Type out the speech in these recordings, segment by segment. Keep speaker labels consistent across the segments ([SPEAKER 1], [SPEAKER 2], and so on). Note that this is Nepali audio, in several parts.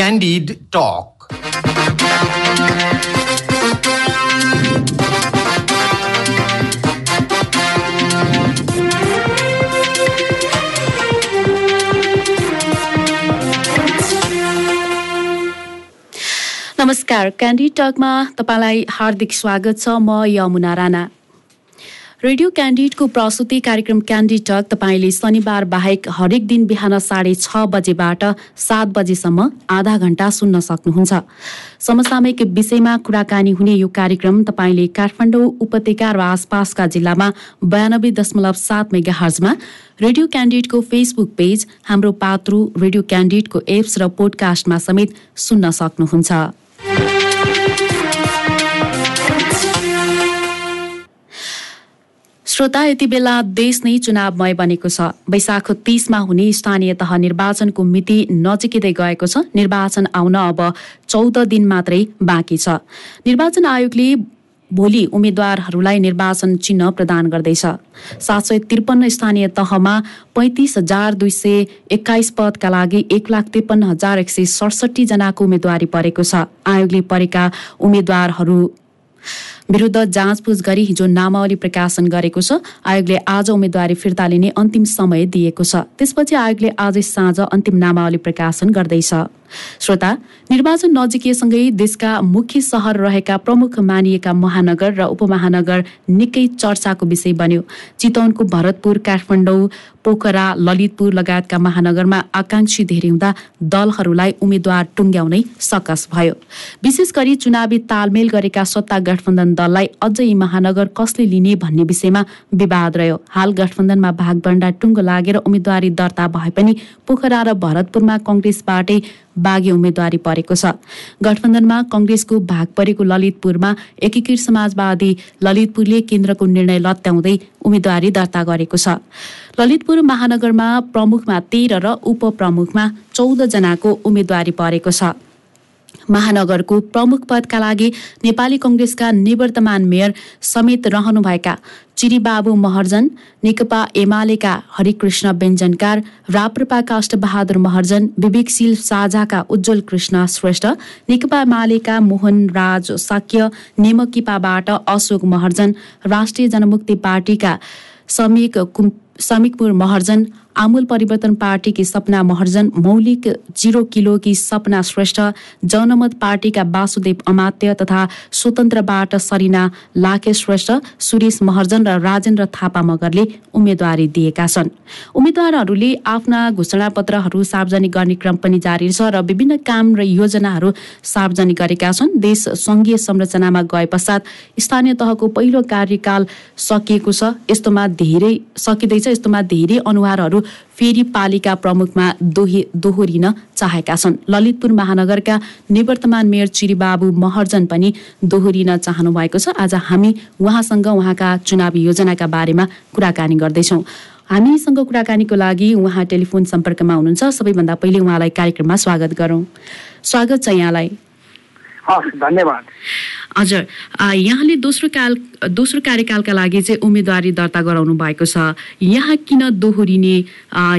[SPEAKER 1] Candid Talk.
[SPEAKER 2] नमस्कार क्यान्डी टकमा तपाईँलाई हार्दिक स्वागत छ म यमुना राणा रेडियो क्यान्डिडको प्रस्तुति कार्यक्रम क्यान्डी टक तपाईँले शनिबार बाहेक हरेक दिन बिहान साढे छ बजेबाट सात बजेसम्म आधा घण्टा सुन्न सक्नुहुन्छ। समसामयिक विषयमा कुराकानी हुने यो कार्यक्रम तपाईँले काठमाडौँ उपत्यका र आसपासका जिल्लामा बयानब्बे दशमलव सात मेगा हर्जमा रेडियो क्यान्डिडेटको फेसबुक पेज हाम्रो पात्रु रेडियो क्यान्डिडेटको एप्स र पोडकास्टमा समेत सुन्न सक्नुहुन्छ। श्रोता यति बेला देश नै चुनावमय बनेको छ। वैशाख तीसमा हुने स्थानीय तह निर्वाचनको मिति नजिकै गएको छ। निर्वाचन आउन अब चौध दिन मात्रै बाँकी छ। निर्वाचन आयोगले भोलि उम्मेद्वारहरूलाई निर्वाचन चिन्ह प्रदान गर्दैछ। सात सय त्रिपन्न स्थानीय तहमा पैँतिस हजार दुई सय एक्काइस पदका लागि एक लाख त्रिपन्न हजार एक सय सडसठी जनाको उम्मेद्वारी परेको छ। आयोगले परेका उम्मेद्वारहरू विरुद्ध जाँचबुझ गरी हिजो नामावली प्रकाशन गरेको छ। आयोगले आज उम्मेद्वारी फिर्ता लिने अन्तिम समय दिएको छ। त्यसपछि आयोगले आज साँझ अन्तिम नामावली प्रकाशन गर्दैछ। श्रोता निर्वाचन नजिकिएसँगै देशका मुख्य सहर रहेका प्रमुख मानिएका महानगर र उपमहानगर निकै चर्चाको विषय बन्यो। चितवनको भरतपुर काठमाडौँ पोखरा ललितपुर लगायतका महानगरमा आकाङ्क्षी धेरै हुँदा दलहरूलाई उम्मेद्वार टुङ्ग्याउनै सकस भयो। विशेष गरी चुनावी तालमेल गरेका सत्ता गठबन्धन दललाई अझै महानगर कसले लिने भन्ने विषयमा विवाद रह्यो। हाल गठबन्धनमा भागभण्डा टुङ्गो लागेर उम्मेद्वारी दर्ता भए पनि पोखरा र भरतपुरमा कङ्ग्रेसबाटै बाघी उम्मेद्वारी परेको छ। गठबन्धनमा कङ्ग्रेसको भाग परेको ललितपुरमा एकीकृत समाजवादी ललितपुरले केन्द्रको निर्णय लत्याउँदै उम्मेद्वारी दर्ता गरेको छ। ललितपुर महानगरमा प्रमुखमा तेह्र र उपप्रमुखमा चौध जनाको उम्मेद्वारी परेको छ। महानगरको प्रमुख पदका लागि नेपाली कङ्ग्रेसका निवर्तमान मेयर समेत रहनुभएका चिरीबाबु महर्जन नेकपा एमालेका हरिकृष्ण व्यञ्जनकार राप्रपाका अष्टबहादुर महर्जन विवेकशील साझाका उज्जवल कृष्ण श्रेष्ठ नेकपा एमालेका मोहन राज साक्य नेमकिपाबाट अशोक महर्जन राष्ट्रिय जनमुक्ति पार्टीका समीक समीकपुर महर्जन आमूल परिवर्तन पार्टीकी सपना महर्जन मौलिक जिरो किलोकी सपना श्रेष्ठ जनमत पार्टीका वासुदेव अमात्य तथा स्वतन्त्रबाट सरिना लाखे श्रेष्ठ सुरेश महर्जन र राजेन्द्र थापा मगरले उम्मेद्वारी दिएका छन्। उम्मेद्वारहरूले आफ्ना घोषणापत्रहरू सार्वजनिक गर्ने क्रम पनि जारी छ र विभिन्न काम र योजनाहरू सार्वजनिक गरेका छन्। देश सङ्घीय संरचनामा गए पश्चात स्थानीय तहको पहिलो कार्यकाल सकिएको छ। यस्तोमा धेरै सकिँदैछ। यस्तोमा धेरै अनुहारहरू फेरि पालिका प्रमुखमा दोहे दोहोरिन चाहेका छन्। ललितपुर महानगरका निवर्तमान मेयर चिरीबाबु महर्जन पनि दोहोरिन चाहनु भएको छ। आज हामी उहाँसँग उहाँका चुनावी योजनाका बारेमा कुराकानी गर्दैछौँ। हामीसँग कुराकानीको लागि उहाँ टेलिफोन सम्पर्कमा हुनुहुन्छ। सबैभन्दा पहिले उहाँलाई कार्यक्रममा स्वागत गरौँ। स्वागत छ यहाँलाई।
[SPEAKER 3] धन्यवाद।
[SPEAKER 2] हजुर यहाँले दोस्रो काल दोस्रो कार्यकालका लागि चाहिँ उम्मेदवारी दर्ता गराउनु भएको छ। यहाँ किन दोहोरिने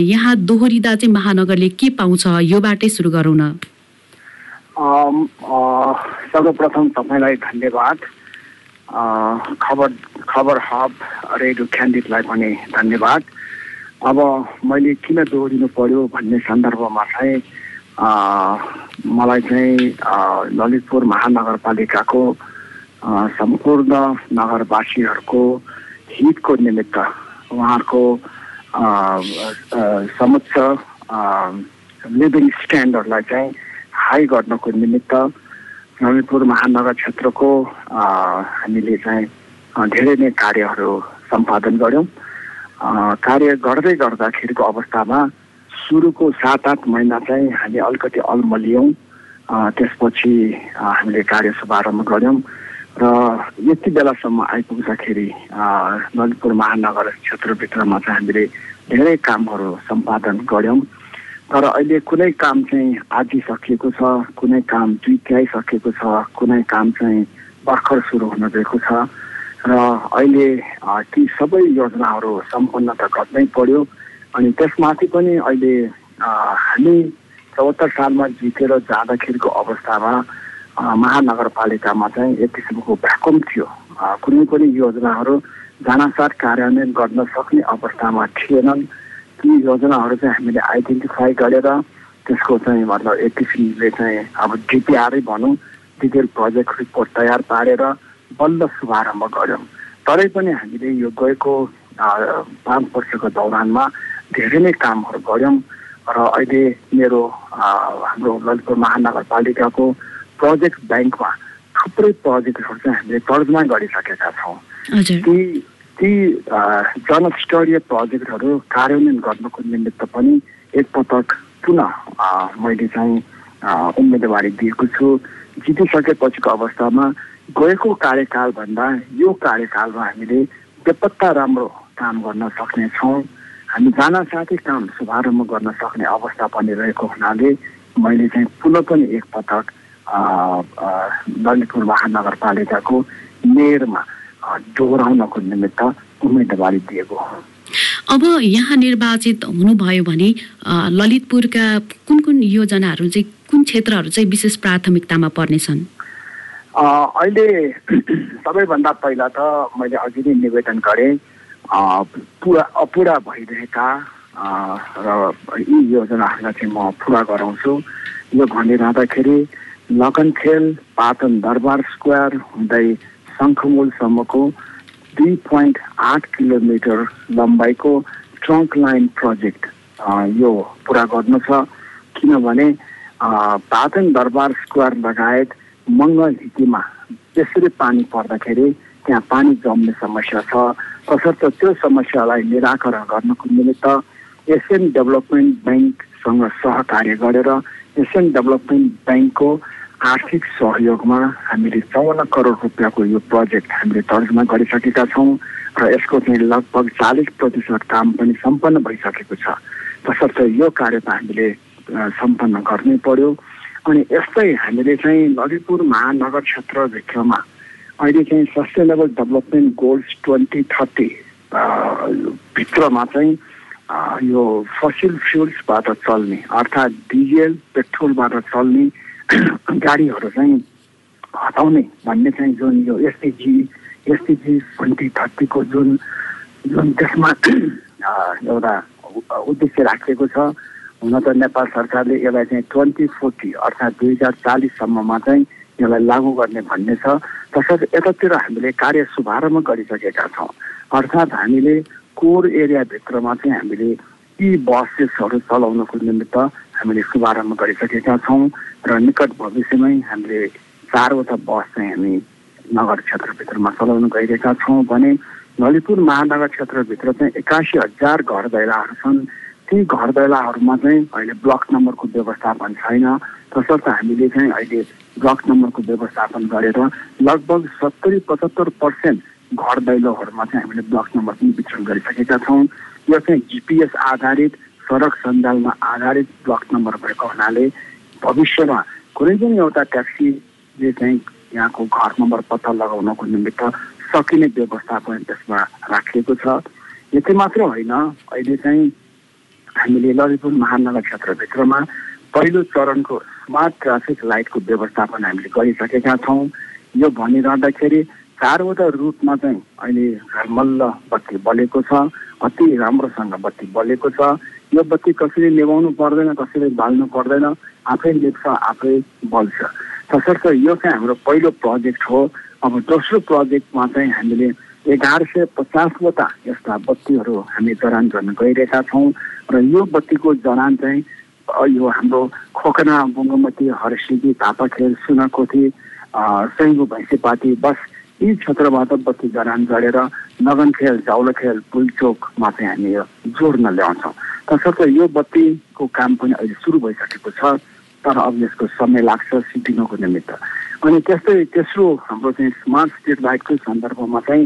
[SPEAKER 2] यहाँ दोहोरिँदा चाहिँ महानगरले के पाउँछ? योबाटै सुरु गरौँ न।
[SPEAKER 3] सर्वप्रथम तपाईँलाई धन्यवाद। खबर खबर हब रेडियो क्यान्डिडलाई पनि धन्यवाद। अब मैले किन दोहोरिनु पर्यो भन्ने सन्दर्भमा चाहिँ मलाई चाहिँ ललितपुर महानगरपालिकाको सम्पूर्ण नगरवासीहरूको हितको निमित्त उहाँहरूको समक्ष लिभिङ स्ट्यान्डर्डलाई चाहिँ हाई गर्नको निमित्त ललितपुर महानगर क्षेत्रको हामीले चाहिँ धेरै नै कार्यहरू सम्पादन गऱ्यौँ। कार्य गर्दै गर्दाखेरिको अवस्थामा सुरुको सात आठ महिना चाहिँ हामी अलिकति अलमलियौँ त्यसपछि हामीले कार्य शुभारम्भ गऱ्यौँ। र यति बेलासम्म आइपुग्दाखेरि ललितपुर महानगर क्षेत्रभित्रमा चाहिँ हामीले धेरै कामहरू सम्पादन गऱ्यौँ। तर अहिले कुनै काम चाहिँ सकिएको छ कुनै काम दुइत्याइसकेको छ कुनै काम चाहिँ भर्खर सुरु हुन गएको छ। र अहिले ती सबै योजनाहरू सम्पन्न त गर्नै पर्यो अनि त्यसमाथि पनि अहिले हामी चौहत्तर सालमा जितेर जाँदाखेरिको अवस्थामा महानगरपालिकामा चाहिँ एक किसिमको भ्याकुम थियो। कुनै पनि योजनाहरू जानासाथ कार्यान्वयन गर्न सक्ने अवस्थामा थिएनन्। ती योजनाहरू चाहिँ हामीले आइडेन्टिफाई गरेर त्यसको चाहिँ मतलब एक किसिमले चाहिँ अब डिपिआरै भनौँ डिटेल प्रोजेक्ट रिपोर्ट तयार पारेर बल्ल शुभारम्भ गऱ्यौँ। तरै पनि हामीले यो गएको पाँच वर्षको दौरानमा धेरै नै कामहरू गऱ्यौँ र अहिले मेरो हाम्रो ललितपुर महानगरपालिकाको प्रोजेक्ट ब्याङ्कमा थुप्रै प्रोजेक्टहरू चाहिँ हामीले तर्जमा गरिसकेका छौँ। ती ती जनस्तरीय प्रोजेक्टहरू कार्यान्वयन गर्नको निमित्त पनि एकपटक पुनः मैले चाहिँ उम्मेदवारी दिएको छु। जितिसकेपछिको अवस्थामा गएको कार्यकालभन्दा यो कार्यकालमा हामीले बेपत्ता राम्रो काम गर्न सक्नेछौँ। हामी जान साथै काम शुभारम्भ गर्न सक्ने अवस्था पनि रहेको हुनाले मैले चाहिँ पुनः पनि एकपटक ललितपुर महानगरपालिकाको मेयरमा दोहोऱ्याउनको निमित्त उम्मेदवारी दिएको हो।
[SPEAKER 2] अब यहाँ निर्वाचित हुनुभयो भने ललितपुरका कुन कुन योजनाहरू चाहिँ कुन क्षेत्रहरू चाहिँ विशेष प्राथमिकतामा पर्नेछन्?
[SPEAKER 3] अहिले सबैभन्दा पहिला त मैले अघि नै निवेदन गरेँ पुरा अपुरा भइरहेका र यी योजनाहरूलाई चाहिँ म पुरा गराउँछु। यो भनिरहँदाखेरि लगनखेल पाटन दरबार स्क्वायर हुँदै शङ्खमूलसम्मको दुई पोइन्ट आठ किलोमिटर लम्बाइको ट्रङ्क लाइन प्रोजेक्ट यो पुरा गर्नु छ। किनभने पाटन दरबार स्क्वायर लगायत मङ्गल हिटीमा त्यसरी पानी पर्दाखेरि त्यहाँ पानी जम्ने समस्या छ। तसर्थ त्यो समस्यालाई निराकरण गर्नको निमित्त एसियन डेभलपमेन्ट ब्याङ्कसँग सहकार्य गरेर एसियन डेभलपमेन्ट ब्याङ्कको आर्थिक सहयोगमा हामीले चौन्न करोड रुपियाँको यो प्रोजेक्ट हामीले तर्जमा गरिसकेका छौँ र यसको चाहिँ लगभग चालिस प्रतिशत काम पनि सम्पन्न भइसकेको छ। तसर्थ यो कार्य त हामीले सम्पन्न गर्नै पर्यो। अनि यस्तै हामीले चाहिँ ललितपुर महानगर क्षेत्रभित्रमा अहिले चाहिँ sustainable development goals twenty thirty भित्रमा चाहिँ यो फसिल फ्युल्सबाट चल्ने अर्थात् डिजेल पेट्रोलबाट चल्ने गाडीहरू चाहिँ हटाउने भन्ने चाहिँ जुन यो एसटिजी एसटिजी ट्वेन्टी थर्टीको जुन जुन त्यसमा एउटा उद्देश्य राखिएको छ। हुन त नेपाल सरकारले यसलाई चाहिँ ट्वेन्टी फोर्टी अर्थात् दुई हजार चालिससम्ममा चाहिँ यसलाई लागू गर्ने भन्ने छ। तसर्थ यतातिर हामीले कार्य शुभारम्भ गरिसकेका छौँ। अर्थात् हामीले कोर एरियाभित्रमा चाहिँ हामीले यी बसेसहरू चलाउनको निमित्त हामीले शुभारम्भ गरिसकेका छौँ र निकट भविष्यमै हामीले चारवटा बस चाहिँ हामी नगर क्षेत्रभित्रमा चलाउन गइरहेका छौँ भने ललितपुर महानगर क्षेत्रभित्र चाहिँ एकासी हजार घर दैलाहरू छन्। ती घर दैलाहरूमा चाहिँ अहिले ब्लक नम्बरको व्यवस्थापन छैन। तसर्थ हामीले चाहिँ अहिले ब्लक नम्बरको व्यवस्थापन गरेर लगभग सत्तरी पचहत्तर पर्सेन्ट घर दैलोहरूमा चाहिँ हामीले ब्लक नम्बर पनि वितरण गरिसकेका छौँ। यो चाहिँ जिपिएस आधारित सडक सञ्जालमा आधारित ब्लक नम्बर भएको हुनाले भविष्यमा कुनै पनि एउटा ट्याक्सीले चाहिँ यहाँको घर नम्बर पत्ता लगाउनको निमित्त सकिने व्यवस्थापन त्यसमा राखिएको छ। यति मात्र होइन अहिले चाहिँ हामीले ललितपुर महानगर क्षेत्रभित्रमा पहिलो चरणको स्मार्ट ट्राफिक लाइटको व्यवस्थापन हामीले गरिसकेका छौँ। यो भनिरहँदाखेरि चारवटा रुटमा चाहिँ अहिले मल्ल बत्ती बलेको छ अति राम्रोसँग बत्ती बलेको छ। यो बत्ती कसैले निभाउनु पर्दैन कसैले बाल्नु पर्दैन आफै लेख्छ आफै बल्छ। तसर्थ यो चाहिँ हाम्रो पहिलो प्रोजेक्ट हो। अब दोस्रो प्रोजेक्टमा चाहिँ हामीले एघार सय पचासवटा यस्ता बत्तीहरू हामी जडान गर्न गइरहेका छौँ। र यो बत्तीको जडान चाहिँ यो हाम्रो खोकना बङ्गमती हरसिदी तापाखेल सुनाकोठी सैङ्गु भैँसेपाती बस यी क्षेत्रबाट बत्ती जडान गरेर नगनखेल जाउलखेल पुलचोकमा चाहिँ हामी यो जोड्न ल्याउँछौँ। तसर्थ यो बत्तीको काम पनि अहिले सुरु भइसकेको छ तर अब यसको समय लाग्छ सिद्धिनुको निमित्त। अनि त्यस्तै तेस्रो हाम्रो चाहिँ स्मार्ट स्ट्रिट लाइटको सन्दर्भमा चाहिँ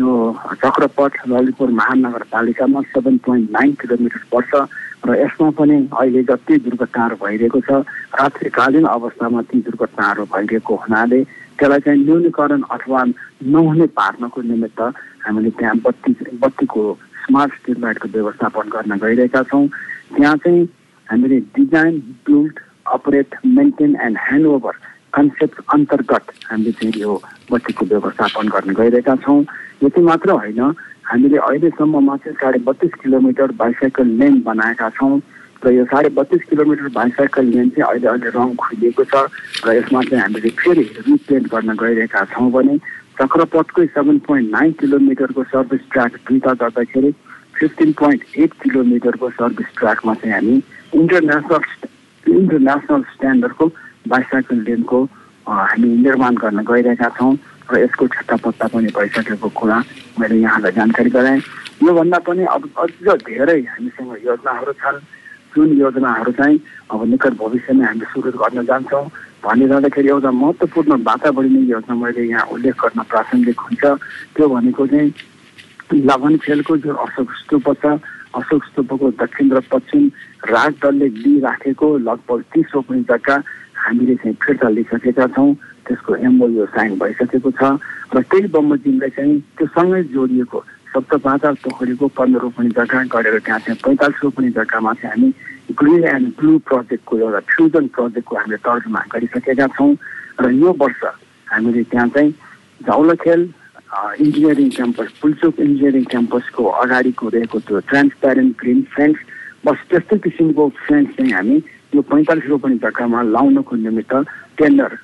[SPEAKER 3] यो चक्रपथ ललितपुर महानगरपालिकामा सेभेन पोइन्ट नाइन किलोमिटर पर्छ। र यसमा पनि अहिले जति दुर्घटनाहरू भइरहेको छ रात्रिकालीन अवस्थामा ती दुर्घटनाहरू भइरहेको हुनाले त्यसलाई चाहिँ न्यूनीकरण अथवा नहुने पार्नको निमित्त हामीले त्यहाँ बत्ती बत्तीको स्मार्ट स्ट्रिट लाइटको व्यवस्थापन गर्न गइरहेका छौँ। त्यहाँ चाहिँ हामीले design build operate maintain and handover concept अन्तर्गत हामीले चाहिँ यो बत्तीको व्यवस्थापन गर्न गइरहेका छौँ। यति मात्र होइन हामीले अहिलेसम्ममा चाहिँ साढे बत्तिस किलोमिटर बाइसाइकल लेन बनाएका छौँ र यो साढे बत्तिस किलोमिटर बाइसाइकल लेन चाहिँ अहिले अहिले रङ खुलिएको छ र यसमा चाहिँ हामीले फेरि रिपेन्ट गर्न गइरहेका छौँ भने चक्रपथकै सेभेन पोइन्ट नाइन किलोमिटरको सर्भिस ट्र्याक दुईवटा गर्दाखेरि फिफ्टिन पोइन्ट एट किलोमिटरको सर्भिस ट्र्याकमा चाहिँ हामी इन्टरनेसनल इन्टरनेसनल स्ट्यान्डर्डको बाइसाइकल लेनको हामी निर्माण गर्न गइरहेका छौँ। र यसको छट्टापट्टा पनि भइसकेको कुरा मैले यहाँलाई जानकारी गराएँ। योभन्दा पनि अब अझ धेरै हामीसँग योजनाहरू छन्। जुन योजनाहरू चाहिँ अब निकट भविष्यमा हामीले सुरु गर्न जान्छौँ भनिरहँदाखेरि एउटा महत्त्वपूर्ण वातावरणीय योजना मैले यहाँ उल्लेख गर्न प्रासङ्गिक हुन्छ। त्यो भनेको चाहिँ लगन खेलको जो अशोक स्तूप छ अशोक स्तूपको दक्षिण र पश्चिम राजदलले लिइराखेको लगभग तिस रोपनी जग्गा हामीले चाहिँ फिर्ता लिइसकेका छौँ। त्यसको एमओयू साइन भइसकेको छ र त्यही बमोजिमलाई चाहिँ त्यो सँगै जोडिएको सप्तपाता पोखरीको पन्ध्र रोपनी जग्गा गरेर त्यहाँ चाहिँ पैँतालिस रोपनी जग्गामा चाहिँ हामी ग्रिन एन्ड ब्लू प्रोजेक्टको एउटा फ्युजन प्रोजेक्टको हामीले तर्जुमा गरिसकेका छौँ र यो वर्ष हामीले त्यहाँ चाहिँ Jhaulakhel engineering campus Pulchowk engineering क्याम्पसको अगाडिको रहेको त्यो ट्रान्सप्यारेन्ट ग्रिन फेन्स बस त्यस्तै किसिमको फेन्स चाहिँ हामी यो पैँतालिस रोपनी जग्गामा लाउनको निमित्त टेन्डर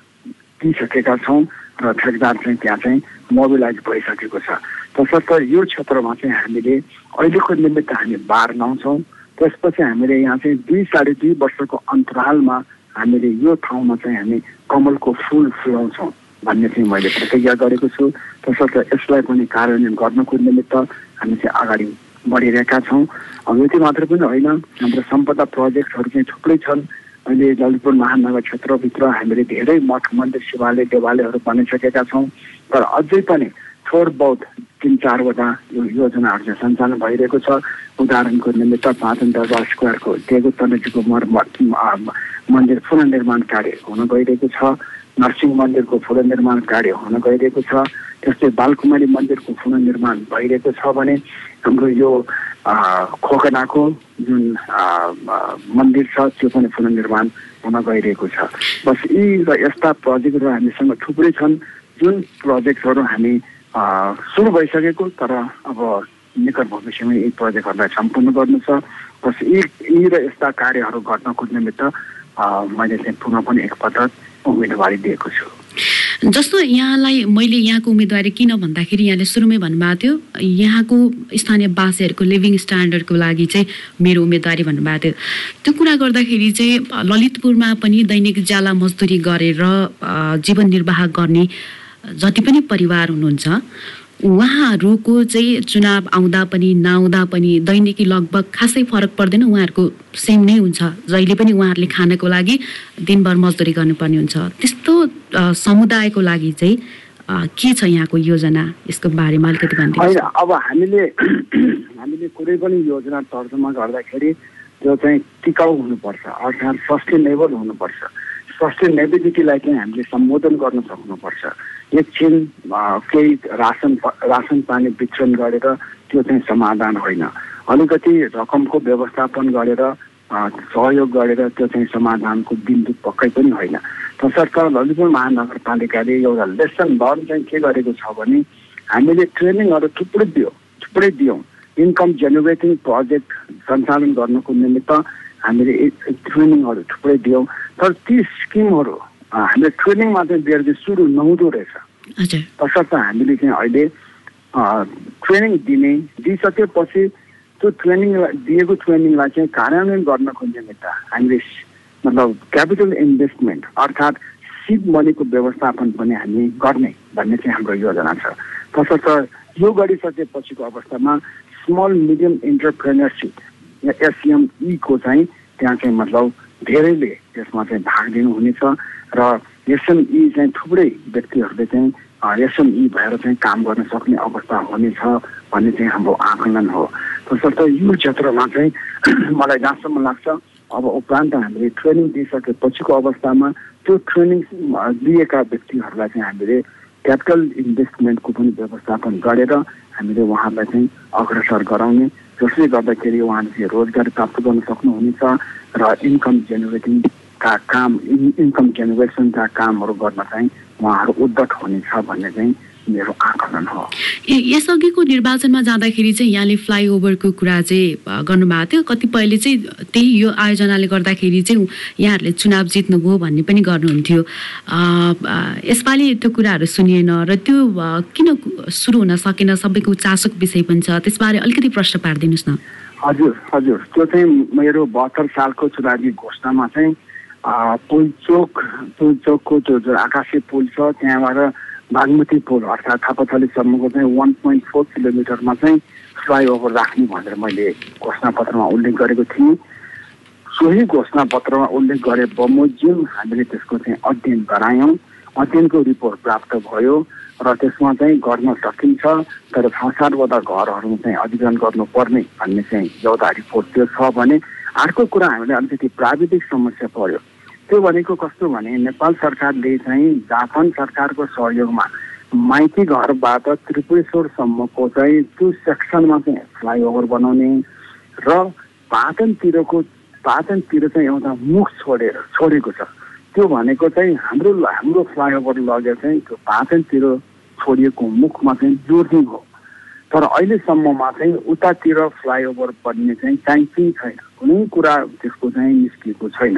[SPEAKER 3] दिइसकेका छौँ र ठेकदार चाहिँ त्यहाँ चाहिँ मोबिलाइज भइसकेको छ। तसर्थ यो क्षेत्रमा चाहिँ हामीले अहिलेको निमित्त हामी बार लाउँछौँ। त्यसपछि हामीले यहाँ चाहिँ दुई साढे दुई वर्षको अन्तरालमा हामीले यो ठाउँमा चाहिँ हामी कमलको फुल फुलाउँछौँ भन्ने चाहिँ मैले प्रतिज्ञा गरेको छु। तसर्थ यसलाई पनि कार्यान्वयन गर्नको निमित्त हामी चाहिँ अगाडि बढिरहेका छौँ। यति मात्र पनि होइन हाम्रो सम्पदा प्रोजेक्टहरू चाहिँ थुप्रै छन्। अहिले ललितपुर महानगर क्षेत्रभित्र हामीले धेरै मठ मन्दिर शिवालय देवालयहरू बनिसकेका छौँ। तर अझै पनि थोर बहुत तिन चारवटा यो योजनाहरू चाहिँ सञ्चालन भइरहेको छ। उदाहरणको निमित्त पाँचन दरबार स्क्वायरको देगो तनजीको मर्मत मन्दिर पुनर्निर्माण कार्य हुन गइरहेको छ। नरसिंह मन्दिरको पुनर्निर्माण कार्य हुन गइरहेको छ। त्यस्तै बालकुमारी मन्दिरको पुनर्निर्माण भइरहेको छ भने हाम्रो यो खोकनाको जुन मन्दिर छ त्यो पनि पुनर्निर्माण हुन गइरहेको छ। बस यी र यस्ता प्रोजेक्टहरू हामीसँग थुप्रै छन् जुन प्रोजेक्टहरू हामी सुरु भइसकेको तर अब निकट भविष्यमा यी प्रोजेक्टहरूलाई सम्पूर्ण गर्नु छ। बस यी यी र यस्ता कार्यहरू गर्नको निमित्त मैले चाहिँ पुनः पनि एकपटक उम्मेदवारी दिएको छु।
[SPEAKER 2] जस्तो यहाँलाई मैले यहाँको उम्मेदवारी किन भन्दाखेरि यहाँले सुरुमै भन्नुभएको थियो यहाँको स्थानीय वासीहरूको लिभिङ स्ट्यान्डर्डको लागि चाहिँ मेरो उम्मेदवारी भन्नुभएको थियो। त्यो कुरा गर्दाखेरि चाहिँ ललितपुरमा पनि दैनिक ज्याला मजदुरी गरेर जीवन निर्वाह गर्ने जति पनि परिवार हुनुहुन्छ उहाँहरूको चाहिँ चुनाव आउँदा पनि नआउँदा पनि दैनिकी लगभग खासै फरक पर्दैन उहाँहरूको सेम नै हुन्छ। जहिले पनि उहाँहरूले खानको लागि दिनभर मजदुरी गर्नुपर्ने हुन्छ। त्यस्तो समुदायको लागि चाहिँ के छ यहाँको योजना? यसको बारेमा अलिकति
[SPEAKER 3] अब हामीले हामीले कुनै पनि योजना तर्जुमा गर्दाखेरि त्यो चाहिँ टिकाउ हुनुपर्छ। अर्थात् सस्टेनेबल हुनुपर्छ। सस्टेनेबिलिटीलाई चाहिँ हामीले सम्बोधन गर्न सक्नुपर्छ। एकछिन केही रासन रासन पानी वितरण गरेर त्यो चाहिँ समाधान होइन। अलिकति रकमको व्यवस्थापन गरेर सहयोग गरेर त्यो चाहिँ समाधानको बिन्दु पक्कै पनि होइन। तसर्थ ललितपुर महानगरपालिकाले एउटा लेसन लर्न चाहिँ के गरेको छ भने हामीले ट्रेनिङहरू थुप्रै दियो थुप्रै दियौँ। इन्कम जेनेरेटिङ प्रोजेक्ट सञ्चालन गर्नको निमित्त हामीले ट्रेनिङहरू थुप्रै दियौँ। तर ती स्किमहरू हामीले ट्रेनिङमा चाहिँ दिएर सुरु नहुँदो रहेछ। तसर्थ हामीले चाहिँ अहिले ट्रेनिङ दिने दिइसकेपछि त्यो ट्रेनिङलाई दिएको ट्रेनिङलाई चाहिँ कार्यान्वयन गर्नको निमित्त हामीले मतलब क्यापिटल इन्भेस्टमेन्ट अर्थात् सिड मनीको व्यवस्थापन पनि हामी गर्ने भन्ने चाहिँ हाम्रो योजना छ। तसर्थ यो गरिसकेपछिको अवस्थामा स्मल मिडियम इन्टरप्रेनरसिप या एसएमईको चाहिँ त्यहाँ चाहिँ मतलब धेरैले त्यसमा चाहिँ भाग लिनुहुनेछ र एसएमई चाहिँ थुप्रै व्यक्तिहरूले चाहिँ एसएमई भएर चाहिँ काम गर्न सक्ने अवस्था हुनेछ भन्ने चाहिँ हाम्रो आकलन हो। तसर्थ यो क्षेत्रमा चाहिँ मलाई जहाँसम्म लाग्छ अब उपरान्त हामीले ट्रेनिङ दिइसकेपछिको अवस्थामा त्यो ट्रेनिङ दिएका व्यक्तिहरूलाई चाहिँ हामीले क्यापिटल इन्भेस्टमेन्टको पनि व्यवस्थापन गरेर हामीले उहाँहरूलाई चाहिँ अग्रसर गराउने जसले गर्दाखेरि उहाँले रोजगार प्राप्त गर्न सक्नुहुनेछ र इन्कम जेनेरेटिङका काम इन्कम जेनेरेसनका कामहरू गर्न चाहिँ उहाँहरू उद्दत हुनेछ भन्ने चाहिँ मेरो आकलन हो।
[SPEAKER 2] यसअघिको निर्वाचनमा जाँदाखेरि चाहिँ यहाँले फ्लाइओभरको कुरा चाहिँ गर्नुभएको थियो। कतिपयले चाहिँ त्यही यो आयोजनाले गर्दाखेरि चाहिँ यहाँहरूले चुनाव जित्नुभयो भन्ने पनि गर्नुहुन्थ्यो। यसपालि त्यो कुराहरू सुनिएन र त्यो किन सुरु हुन सकेन? सबैको चासोको विषय पनि छ। त्यसबारे अलिकति प्रश्न पारिदिनुहोस् न।
[SPEAKER 3] हजुर हजुर। त्यो चाहिँ मेरो बहत्तर सालको चुनावी घोषणामा चाहिँ पुलचोक पुलचोकको त्यो जुन आकाशे पुल छ त्यहाँबाट बागमती पुल अर्थात् थापाथलीसम्मको चाहिँ वान पोइन्ट फोर किलोमिटरमा चाहिँ फ्लाइओभर राख्ने भनेर मैले घोषणापत्रमा उल्लेख गरेको थिएँ। सोही घोषणापत्रमा उल्लेख गरे बमोजिम हामीले त्यसको चाहिँ अध्ययन गरायौँ। अध्ययनको रिपोर्ट प्राप्त भयो र त्यसमा चाहिँ गर्न सकिन्छ तर छ सातवटा घरहरूमा चाहिँ अधिग्रहण गर्नुपर्ने भन्ने चाहिँ एउटा रिपोर्ट त्यो छ भने अर्को कुरा हामीले अलिकति प्राविधिक समस्या पर्यो। त्यो भनेको कस्तो भने नेपाल सरकारले चाहिँ जापान सरकारको सहयोगमा माइती घरबाट त्रिपुरेश्वरसम्मको चाहिँ त्यो सेक्सनमा चाहिँ फ्लाइओभर बनाउने र पाटनतिरको पाटनतिर चाहिँ एउटा मुख छोडेर छोडेको छ। त्यो भनेको चाहिँ हाम्रो हाम्रो फ्लाइओभर लगेर चाहिँ त्यो पाटनतिर छोडिएको मुखमा चाहिँ जोड्ने हो। तर अहिलेसम्ममा चाहिँ उतातिर फ्लाइओभर बन्ने चाहिँ चाहिँ छैन। कुनै कुरा त्यसको चाहिँ निस्किएको छैन।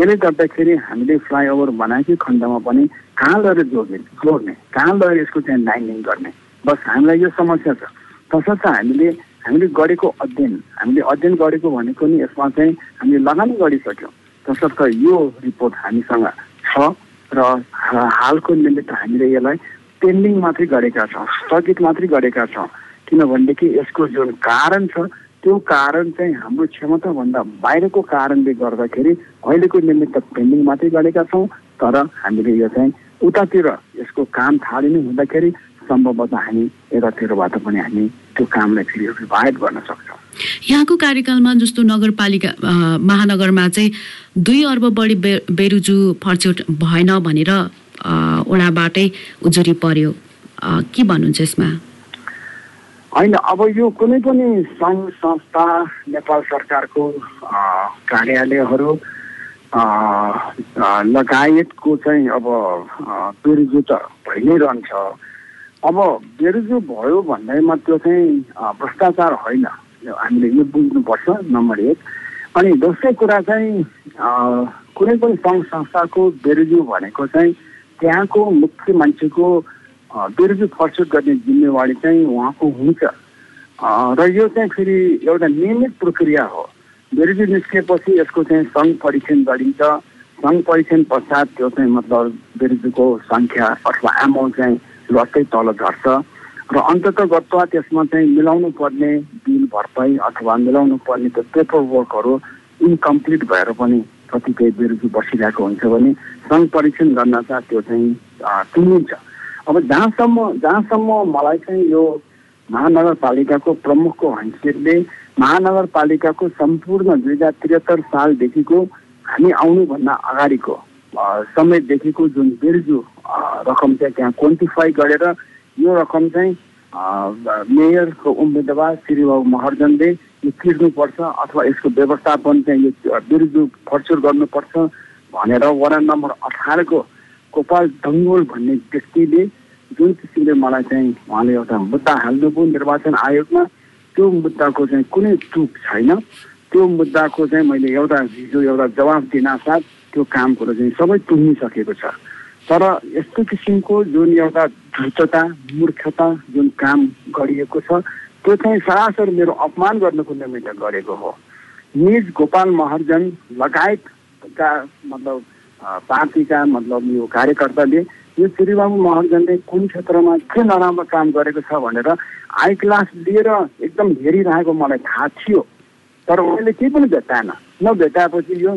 [SPEAKER 3] त्यसले गर्दाखेरि हामीले फ्लाइओभर बनाएकै खण्डमा पनि कहाँ लगेर जोड्ने जोड्ने कहाँ लगेर यसको चाहिँ लाइनिङ गर्ने? बस हामीलाई यो समस्या छ। तसर्थ हामीले हामीले गरेको अध्ययन हामीले अध्ययन गरेको भनेको नि यसमा चाहिँ हामीले लगानी गरिसक्यौँ। तसर्थ यो रिपोर्ट हामीसँग छ र हालको निमित्त हामीले यसलाई पेन्डिङ मात्रै गरेका छौँ स्थगित मात्रै गरेका छौँ। किनभनेदेखि यसको जुन कारण छ त्यो कारण चाहिँ हाम्रो क्षमताभन्दा बाहिरको कारणले गर्दाखेरि अहिलेको निमित्त पेन्डिङ मात्रै गरेका छौँ तर हामीले यो चाहिँ उतातिर यसको काम थालिने हुँदाखेरि सम्भवतः हामी यतातिरबाट पनि हामी त्यो कामलाई फेरि रिभाइभ गर्न सक्छौँ।
[SPEAKER 2] यहाँको कार्यकालमा जस्तो नगरपालिका महानगरमा चाहिँ दुई अर्ब बढी बे बेरुजु फर्चोट भएन भनेर ओडाबाटै उजुरी पर्यो। के भन्नुहुन्छ यसमा?
[SPEAKER 3] होइन अब यो कुनै पनि सङ्घ संस्था नेपाल सरकारको कार्यालयहरू लगायतको चाहिँ अब बेरुजु त भइ नै रहन्छ अब बेरुजु भयो भन्दैमा त्यो चाहिँ भ्रष्टाचार होइन। हामीले यो बुझ्नुपर्छ नम्बर एक। अनि दोस्रो कुरा चाहिँ कुनै पनि सङ्घ संस्थाको बेरुजु भनेको चाहिँ त्यहाँको मुख्य मान्छेको बेरुजु फर्चुट गर्ने जिम्मेवारी चाहिँ उहाँको हुन्छ। र यो चाहिँ फेरि एउटा नियमित प्रक्रिया हो। बेरुजु निस्किएपछि यसको चाहिँ सङ्घ परीक्षण गरिन्छ। सङ्घ परीक्षण पश्चात त्यो चाहिँ मतलब बेरुजुको सङ्ख्या अथवा एमाउन्ट चाहिँ लट्टै तल झर्छ। र अन्तत त्यसमा चाहिँ मिलाउनु पर्ने बिल भरपाई अथवा मिलाउनु पर्ने त्यो पेपर वर्कहरू इन्कम्प्लिट भएर पनि कतिपय बेरुजु बसिरहेको हुन्छ भने सङ्घ परीक्षण गर्न चाहिँ त्यो चाहिँ टुङ्गिन्छ। अब जहाँसम्म जहाँसम्म मलाई चाहिँ यो महानगरपालिकाको प्रमुखको हैसियतले महानगरपालिकाको सम्पूर्ण दुई हजार त्रिहत्तर सालदेखिको हामी आउनुभन्दा अगाडिको समयदेखिको जुन बिर्जु रकम चाहिँ त्यहाँ क्वान्टिफाई गरेर यो रकम चाहिँ मेयरको उम्मेदवार श्रीबाबु महर्जनले यो तिर्नुपर्छ अथवा यसको व्यवस्थापन चाहिँ यो बिर्जु फर्चुर गर्नुपर्छ भनेर वडा नम्बर अठारको गोपाल दङ्गोल भन्ने व्यक्तिले जुन किसिमले मलाई चाहिँ उहाँले एउटा मुद्दा हाल्नुभयो निर्वाचन आयोगमा त्यो मुद्दाको चाहिँ कुनै चुक छैन। त्यो मुद्दाको चाहिँ मैले एउटा हिजो एउटा जवाब दिनासाथ त्यो काम कुरो चाहिँ सबै टुङ्गिसकेको छ। तर यस्तो किसिमको जुन एउटा धृतता मूर्खता जुन काम गरिएको छ त्यो चाहिँ सरासर मेरो अपमान गर्नुको निमित्त गरेको हो। निज गोपाल महर्जन लगायतका मतलब पार्टीका मतलब यो कार्यकर्ताले यो श्रीबाबु महर्जनले कुन क्षेत्रमा के नराम्रो काम गरेको छ भनेर आई क्लास लिएर एकदम हेरिरहेको मलाई थाहा थियो। तर उनीहरूले केही पनि भेटाएन। नभेटाएपछि यो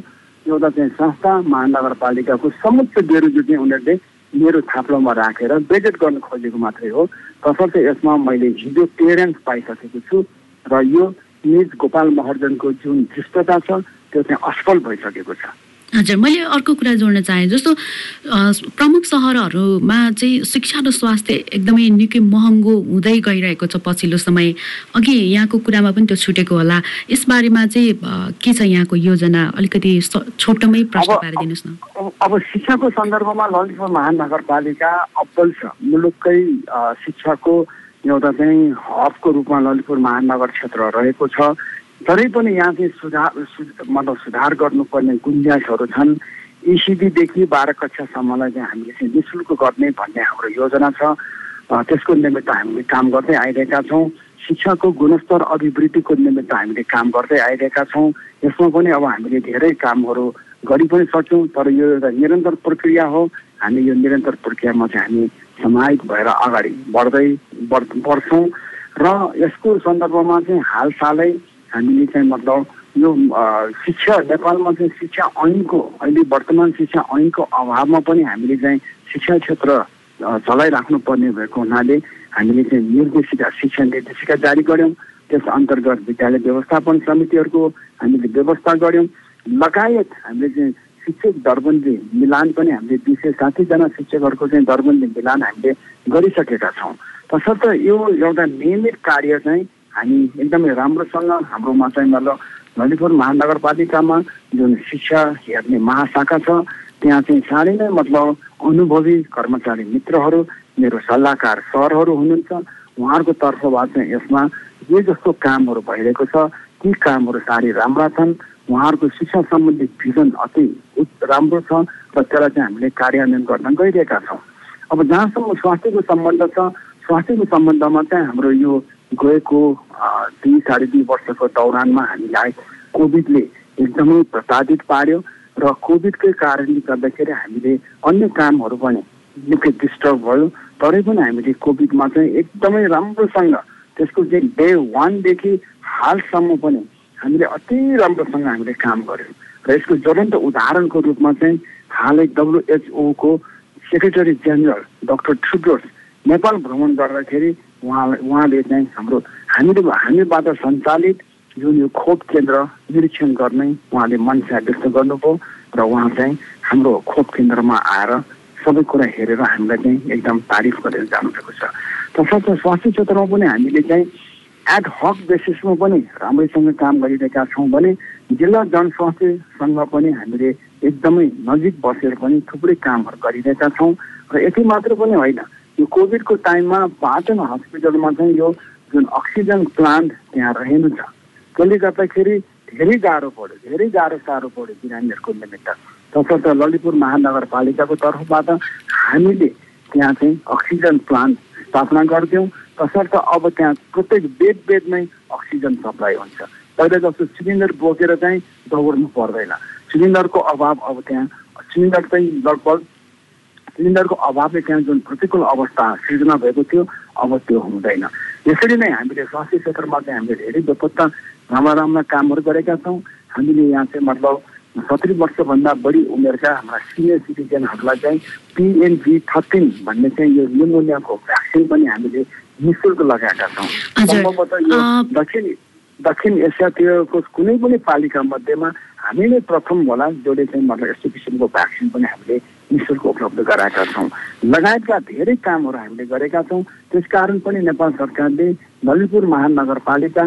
[SPEAKER 3] एउटा चाहिँ संस्था महानगरपालिकाको समुच्च बेरुजु चाहिँ उनीहरूले मेरो थाप्लोमा राखेर बेजेट गर्न खोजेको मात्रै हो। तसर्थ यसमा मैले हिजो क्लियरेन्स पाइसकेको छु र यो निज गोपाल महर्जनको जुन धृष्टता छ त्यो चाहिँ असफल भइसकेको छ।
[SPEAKER 2] हजुर मैले अर्को कुरा जोड्न चाहेँ जस्तो प्रमुख सहरहरूमा चाहिँ शिक्षा र स्वास्थ्य एकदमै निकै महँगो हुँदै गइरहेको छ पछिल्लो समय। अघि यहाँको कुरामा पनि त्यो छुटेको होला। यसबारेमा चाहिँ के छ यहाँको योजना? अलिकति छोटोमै प्रश्न पारिदिनुहोस्
[SPEAKER 3] न। अब शिक्षाको सन्दर्भमा ललितपुर महानगरपालिका अब्बल छ मुलुककै शिक्षाको एउटा चाहिँ हबको रूपमा ललितपुर महानगर क्षेत्र रहेको छ। तरै पनि यहाँ चाहिँ सुधार मतलब सुधार गर्नुपर्ने गुन्जाइसहरू छन्। इसिबीदेखि बाह्र कक्षासम्मलाई चाहिँ हामीले चाहिँ नि शुल्क गर्ने भन्ने हाम्रो योजना छ। त्यसको निमित्त हामीले काम गर्दै आइरहेका छौँ। शिक्षाको गुणस्तर अभिवृद्धिको निमित्त हामीले काम गर्दै आइरहेका छौँ। यसमा पनि अब हामीले धेरै कामहरू गरि पनि सक्छौँ तर यो एउटा निरन्तर प्रक्रिया हो। हामी यो निरन्तर प्रक्रियामा चाहिँ हामी समाहित भएर अगाडि बढ्दै बढ्छौँ। र यसको सन्दर्भमा चाहिँ हालसालै हामीले चाहिँ मतलब यो शिक्षा नेपालमा चाहिँ शिक्षा ऐनको अहिले वर्तमान शिक्षा ऐनको अभावमा पनि हामीले चाहिँ शिक्षा क्षेत्र चलाइराख्नु पर्ने भएको हुनाले हामीले चाहिँ निर्देशिका शिक्षा निर्देशिका जारी गऱ्यौँ। त्यस अन्तर्गत विद्यालय व्यवस्थापन समितिहरूको हामीले व्यवस्था गऱ्यौँ। लगायत हामीले चाहिँ शिक्षक दरबन्दी मिलान पनि हामीले दुई सय साठीजना शिक्षकहरूको चाहिँ दरबन्दी मिलान हामीले गरिसकेका छौँ। तसर्थ यो एउटा नियमित कार्य चाहिँ हामी एकदमै राम्रोसँग हाम्रोमा चाहिँ मतलब ललितपुर महानगरपालिकामा जुन शिक्षा हेर्ने महाशाखा छ त्यहाँ चाहिँ साह्रै नै मतलब अनुभवी कर्मचारी मित्रहरू मेरो सल्लाहकार सरहरू हुनुहुन्छ। उहाँहरूको तर्फबाट चाहिँ यसमा जे जस्तो कामहरू भइरहेको छ ती कामहरू साह्रै राम्रा छन्। उहाँहरूको शिक्षा सम्बन्धी भिजन अति राम्रो छ र त्यसलाई चाहिँ हामीले कार्यान्वयन गर्न गइरहेका छौँ। अब जहाँसम्म स्वास्थ्यको सम्बन्ध छ स्वास्थ्यको सम्बन्धमा चाहिँ हाम्रो यो गएको दुई साढे दुई वर्षको दौरानमा हामीलाई कोभिडले एकदमै प्रताडित पार्यो र कोभिडकै कारणले गर्दाखेरि हामीले अन्य कामहरू पनि निकै डिस्टर्ब भयो। तरै पनि हामीले कोभिडमा चाहिँ एकदमै राम्रोसँग त्यसको चाहिँ डे वानदेखि हालसम्म पनि हामीले अति राम्रोसँग हामीले काम गऱ्यौँ। र यसको ज्वलन्त उदाहरणको रूपमा चाहिँ हालै डब्लुएचओको secretary general doctor Tedros Nepal भ्रमण गर्दाखेरि उहाँ उहाँले चाहिँ हाम्रो हामीले हामीबाट सञ्चालित जुन यो खोप केन्द्र निरीक्षण गर्ने उहाँले मनसा व्यक्त गर्नुभयो र उहाँ चाहिँ हाम्रो खोप केन्द्रमा आएर सबै कुरा हेरेर हामीलाई चाहिँ एकदम तारिफ गरेर जानुभएको छ। तसर्थ स्वास्थ्य क्षेत्रमा पनि हामीले चाहिँ एड हक बेसिसमा पनि राम्रैसँग काम गरिरहेका छौँ भने जिल्ला जनस्वास्थ्यसँग पनि हामीले एकदमै नजिक बसेर पनि थुप्रै कामहरू गरिरहेका छौँ। र यति मात्र पनि होइन यो कोभिडको टाइममा पाटन हस्पिटलमा चाहिँ यो जुन अक्सिजन प्लान्ट त्यहाँ रहेन छ त्यसले गर्दाखेरि धेरै गाह्रो पऱ्यो धेरै गाह्रो साह्रो पऱ्यो बिरामीहरूको निमित्त। तसर्थ ललितपुर महानगरपालिकाको तर्फबाट हामीले त्यहाँ चाहिँ अक्सिजन प्लान्ट स्थापना गरिदियौँ तसर्थ अब त्यहाँ प्रत्येक बेड बेडमै अक्सिजन सप्लाई हुन्छ। पहिला जस्तो सिलिन्डर बोकेर चाहिँ दौड्नु पर्दैन। सिलिन्डरको अभाव अब त्यहाँ सिलिन्डर चाहिँ लगभग सिलिन्डरको अभावले त्यहाँ जुन प्रतिकूल अवस्था सिर्जना भएको थियो अब त्यो हुँदैन। यसरी नै हामीले स्वास्थ्य क्षेत्रमा चाहिँ हामीले धेरै बेपत्ता राम्रा राम्रा कामहरू गरेका छौँ। हामीले यहाँ चाहिँ मतलब सत्तरी वर्षभन्दा बढी उमेरका हाम्रा सिनियर सिटिजनहरूलाई चाहिँ पिएनजी थर्टिन भन्ने चाहिँ यो न्युमोनियाको भ्याक्सिन पनि हामीले नि शुल्क लगाएका छौँ। सम्भवतः यो दक्षिण दक्षिण एसियातिरको कुनै पनि पालिका मध्येमा हामी नै प्रथम होला जसले चाहिँ मतलब यस्तो किसिमको भ्याक्सिन पनि हामीले निशुल्क उपलब्ध गराएका छौँ। लगायतका धेरै कामहरू हामीले गरेका छौँ। त्यसकारण पनि नेपाल सरकारले ललितपुर महानगरपालिका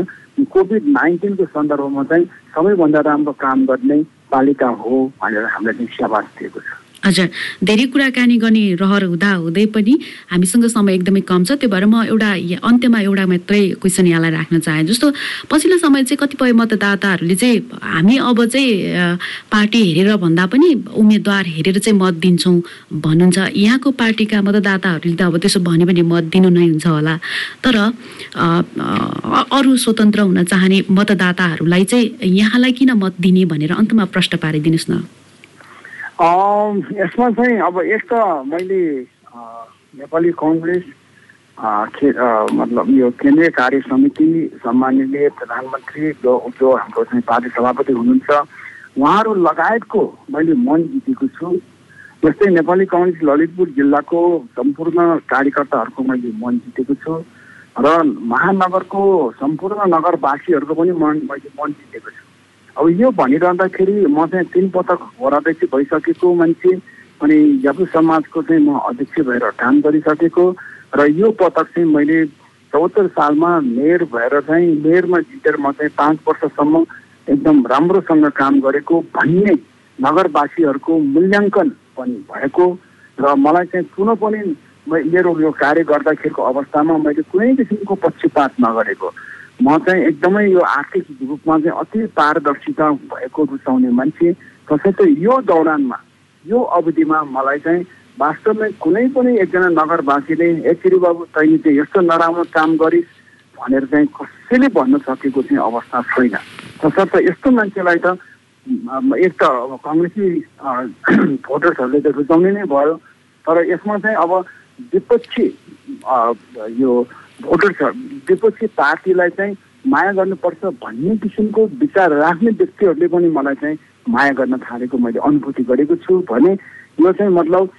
[SPEAKER 3] कोभिड नाइन्टिनको सन्दर्भमा चाहिँ सबैभन्दा राम्रो काम गर्ने पालिका हो भनेर हामीलाई स्याबास दिएको छ।
[SPEAKER 2] हजुर धेरै कुराकानी गर्ने रहर हुँदा हुँदै पनि हामीसँग समय एकदमै कम छ। त्यो भएर म एउटा अन्त्यमा एउटा मात्रै क्वेसन यहाँलाई राख्न चाहेँ। जस्तो पछिल्लो समय चाहिँ कतिपय मतदाताहरूले चाहिँ हामी अब चाहिँ पार्टी हेरेर भन्दा पनि उम्मेदवार हेरेर चाहिँ मत दिन्छौँ भन्नुहुन्छ। यहाँको पार्टीका मतदाताहरूले त अब त्यसो भन्यो भने मत दिनु नै हुन्छ होला। तर अरू स्वतन्त्र हुन चाहने मतदाताहरूलाई चाहिँ यहाँलाई किन मत दिने भनेर अन्तमा प्रश्न पारिदिनुहोस् न।
[SPEAKER 3] यसमा चाहिँ अब एक त मैले नेपाली कङ्ग्रेस मतलब यो केन्द्रीय कार्य समिति सम्माननीय प्रधानमन्त्री जो जो हाम्रो चाहिँ पार्टी सभापति हुनुहुन्छ उहाँहरू लगायतको मैले मन जितेको छु। जस्तै नेपाली कङ्ग्रेस ललितपुर जिल्लाको सम्पूर्ण कार्यकर्ताहरूको मैले मन जितेको छु र महानगरको सम्पूर्ण नगरवासीहरूको पनि मन मैले मन जितेको छु। अब यो भनिरहँदाखेरि म चाहिँ तिन पटक वडाध्यक्ष भइसकेको मान्छे अनि यापु समाजको चाहिँ म अध्यक्ष भएर काम गरिसकेको र यो पटक चाहिँ मैले चौहत्तर सालमा मेयर भएर चाहिँ मेयरमा जितेर म चाहिँ पाँच वर्षसम्म एकदम राम्रोसँग काम गरेको भन्ने नगरवासीहरूको मूल्याङ्कन पनि भएको र मलाई चाहिँ कुनै पनि मेरो यो कार्य गर्दाखेरिको अवस्थामा मैले कुनै किसिमको पक्षपात नगरेको। म चाहिँ एकदमै यो आर्थिक रूपमा चाहिँ अति पारदर्शिता भएको रुचाउने मान्छे तसर्थ यो दौरानमा यो अवधिमा मलाई चाहिँ वास्तवमै कुनै पनि एकजना नगरवासीले ए बाबु तैँले चाहिँ यस्तो नराम्रो काम गरिस् भनेर चाहिँ कसैले भन्न सकेको चाहिँ अवस्था छैन। तसर्थ यस्तो मान्छेलाई त एक त अब कङ्ग्रेसी भोटर्सहरूले त रुचाउने नै भयो तर यसमा चाहिँ अब विपक्षी यो भोटर्स विपक्षी पार्टीलाई चाहिँ माया गर्नुपर्छ भन्ने किसिमको विचार राख्ने व्यक्तिहरूले पनि मलाई चाहिँ माया गर्न थालेको मैले अनुभूति गरेको छु भने यो चाहिँ मतलब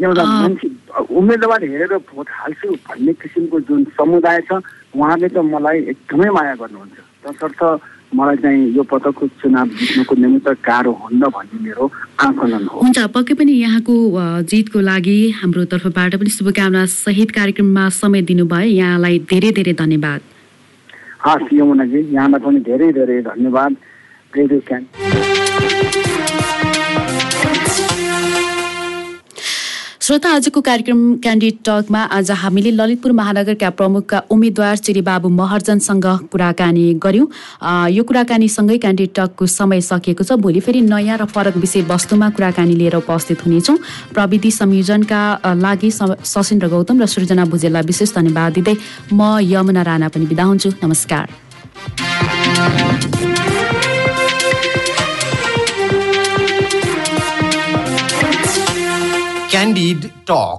[SPEAKER 3] एउटा मान्छे उम्मेदवार हेरेर भोट हाल्छु भन्ने किसिमको जुन समुदाय छ उहाँले त मलाई एकदमै माया गर्नुहुन्छ। तसर्थ मलाई चाहिँ यो पदकको चुनाव जित्नुको निमित्त गाह्रो हुन्न भन्ने मेरो आकलन हो।
[SPEAKER 2] हुन्छ पक्कै पनि यहाँको जितको लागि हाम्रो तर्फबाट पनि शुभकामना सहित कार्यक्रममा समय दिनुभयो। यहाँलाई धेरै धेरै धन्यवाद।
[SPEAKER 3] हस् यमुनाजी यहाँलाई पनि धेरै धेरै धन्यवाद। रेडियो
[SPEAKER 2] श्रोता आजको कार्यक्रम क्यान्डिड टकमा आज हामीले ललितपुर महानगरका प्रमुखका उम्मेद्वार चिरीबाबु महर्जनसँग कुराकानी गर्यौँ। यो कुराकानीसँगै क्यान्डिड टकको समय सकिएको छ। भोलि फेरि नयाँ र फरक विषयवस्तुमा कुराकानी लिएर उपस्थित हुनेछौँ। प्रविधि संयोजनका लागि सशिन्द्र गौतम र सृजना भुजेललाई विशेष धन्यवाद दिँदै म यमुना राणा पनि बिदा हुन्छु। नमस्कार।
[SPEAKER 1] Candid Talk.